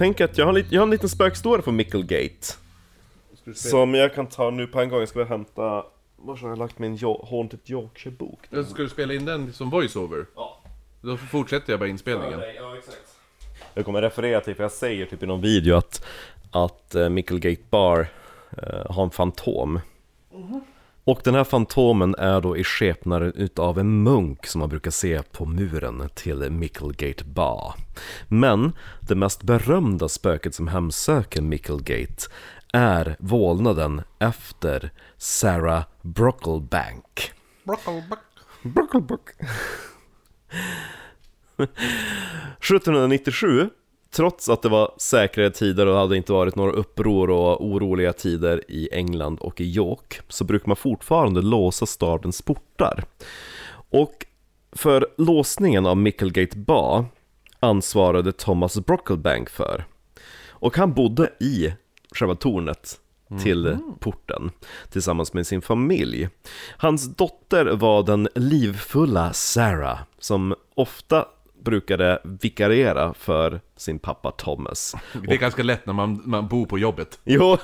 tänker att jag har, lite, jag har en liten spökstory från Micklegate. Som jag kan ta nu på en gång. Jag ska väl hämta var har jag lagt min jo- Haunted Yorkshire-bok? Ska du spela in den som voiceover? Ja. Då fortsätter jag bara inspelningen. Ja, exakt. Jag kommer referera till, för jag säger typ i någon video att, att uh, Micklegate Bar eh, har en fantom. Och den här fantomen är då i skepnaden utav en munk som man brukar se på muren till Micklegate Bar. Men det mest berömda spöket som hemsöker Micklegate är vålnaden efter Sarah Brocklebank. Brocklebank. 1797, trots att det var säkrare tider och det hade inte varit några uppror och oroliga tider i England och i York, så brukar man fortfarande låsa stadens portar. Och för låsningen av Micklegate Bar ansvarade Thomas Brocklebank för. Och han bodde i själva tornet till porten tillsammans med sin familj. Hans dotter var den livfulla Sarah som ofta brukade vikariera för sin pappa Thomas. Det är ganska lätt när man, man bor på jobbet. Jo,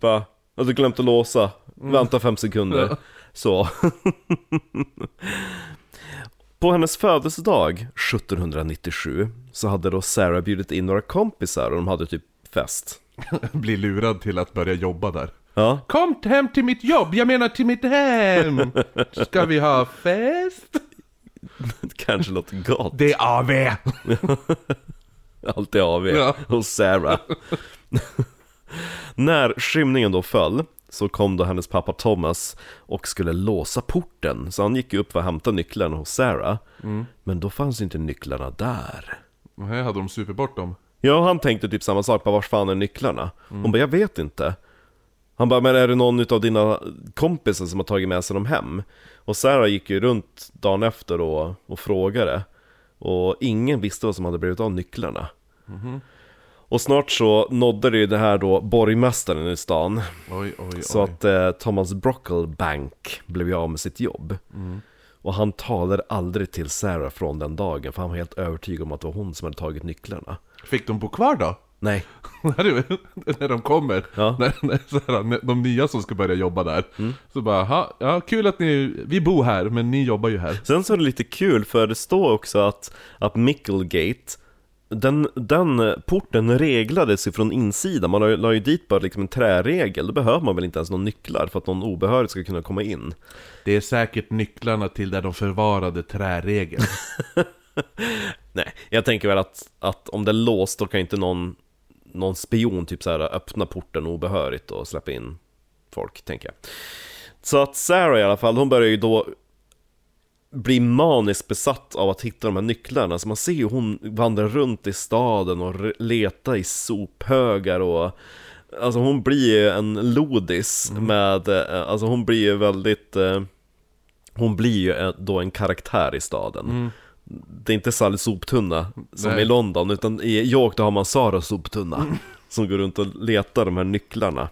bara, jag hade glömt att låsa, vänta fem sekunder. Så. På hennes födelsedag 1797 så hade då Sarah bjudit in några kompisar och de hade typ fest. Blir lurad till att börja jobba där. Ja, Kom hem till mitt jobb, jag menar till mitt hem! Ska vi ha fest? kanske låter gott. Det är AV! Allt är av Ja. hos Sarah. När skymningen då föll så kom då hennes pappa Thomas och skulle låsa porten. Så han gick upp för att hämta nycklarna hos Sarah. Men då fanns inte nycklarna där. Här hade de super bort dem. Ja, han tänkte typ samma sak, bara vars fan är nycklarna? Hon bara, jag vet inte. Han bara, men är det någon utav dina kompisar som har tagit med sig dem hem? Och Sarah gick ju runt dagen efter och, och frågade. Och ingen visste vad som hade blivit av nycklarna. Och snart så nådde det ju det här då borgmästaren i stan. Oj, oj, oj. Så att eh, Thomas Brocklebank blev ju av med sitt jobb. Och han talade aldrig till Sarah från den dagen, för han var helt övertygad om att det var hon som hade tagit nycklarna. Fick de bo kvar då? Nej. när de kommer, Ja. när, när, så här, när, de nya som ska börja jobba där. Så bara, "Ha, ja kul att ni, vi bor här, men ni jobbar ju här. Sen så är det lite kul för det står också att, att Micklegate den, den porten reglades ifrån insidan, man la ju- la ju dit bara liksom en träregel, då behöver man väl inte ens någon nycklar för att någon obehörig ska kunna komma in. Det är säkert nycklarna till där de förvarade träregeln. Nej, jag tänker väl att, att om det är låst då kan inte någon, någon spion typ så här öppna porten obehörigt och släppa in folk, tänker jag. Så att Sarah i alla fall, hon börjar ju då bli maniskt besatt av att hitta de här nycklarna. Så man ser ju hon vandra runt i staden och leta i sophögar och Alltså hon blir ju en lodis med, eh, alltså hon blir ju väldigt eh, Hon blir ju eh, då en karaktär i staden Det är inte Sally Soptunna som Nej. i London utan i York då har man Sara Soptunna Som går runt och letar de här nycklarna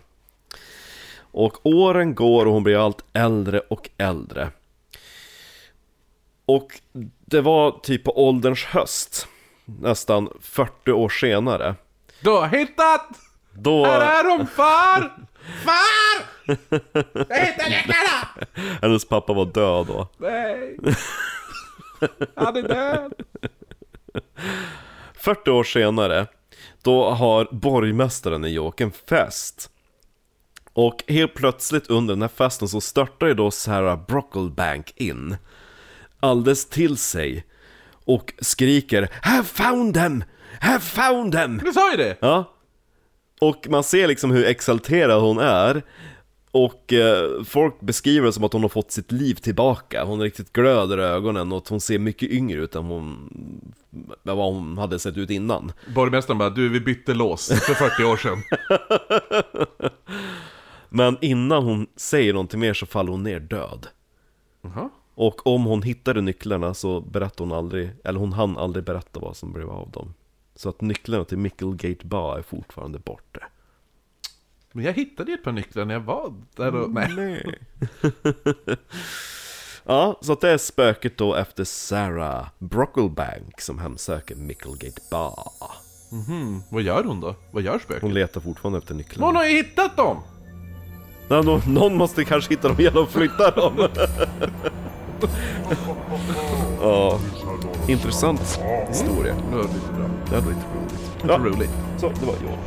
Och åren går och hon blir allt äldre och äldre Och det var typ på ålderns höst Nästan 40 år senare Du har hittat! Då... Här är de far! Far! Jag hittar nycklarna! Hennes pappa var död då. Nej! Han är död! 40 år senare, då har borgmästaren i York en fest. Och helt plötsligt under den här festen så störtar ju då Sarah Brocklebank in. Alldeles till sig. Och skriker Have found them! Have found them! Du sa ju det! Ja. Och man ser liksom hur exalterad hon är. Och eh, folk beskriver det som att hon har fått sitt liv tillbaka. Hon riktigt glöder i ögonen och att hon ser mycket yngre ut än hon, vad hon hade sett ut innan. Borgmästaren bara, du vi bytte lås för 40 år sedan. Men innan hon säger någonting mer så faller hon ner död. Jaha. Och om hon hittade nycklarna så berättade hon aldrig, eller hon hann aldrig berätta vad som blev av dem. Så att nycklarna till Micklegate Bar är fortfarande borta. Men jag hittade ju ett par nycklar när jag var där och... Nej. Nej. ja, så att det är spöket då efter Sarah Brocklebank som hemsöker Micklegate Bar. Mhm, vad gör hon då? Vad gör spöket? Hon letar fortfarande efter nycklarna. Hon har ju hittat dem! Ja, nå- någon måste kanske hitta dem genom att flytta dem. ja, intressant historia. Det var lite roligt. Roligt. Så, det var jag.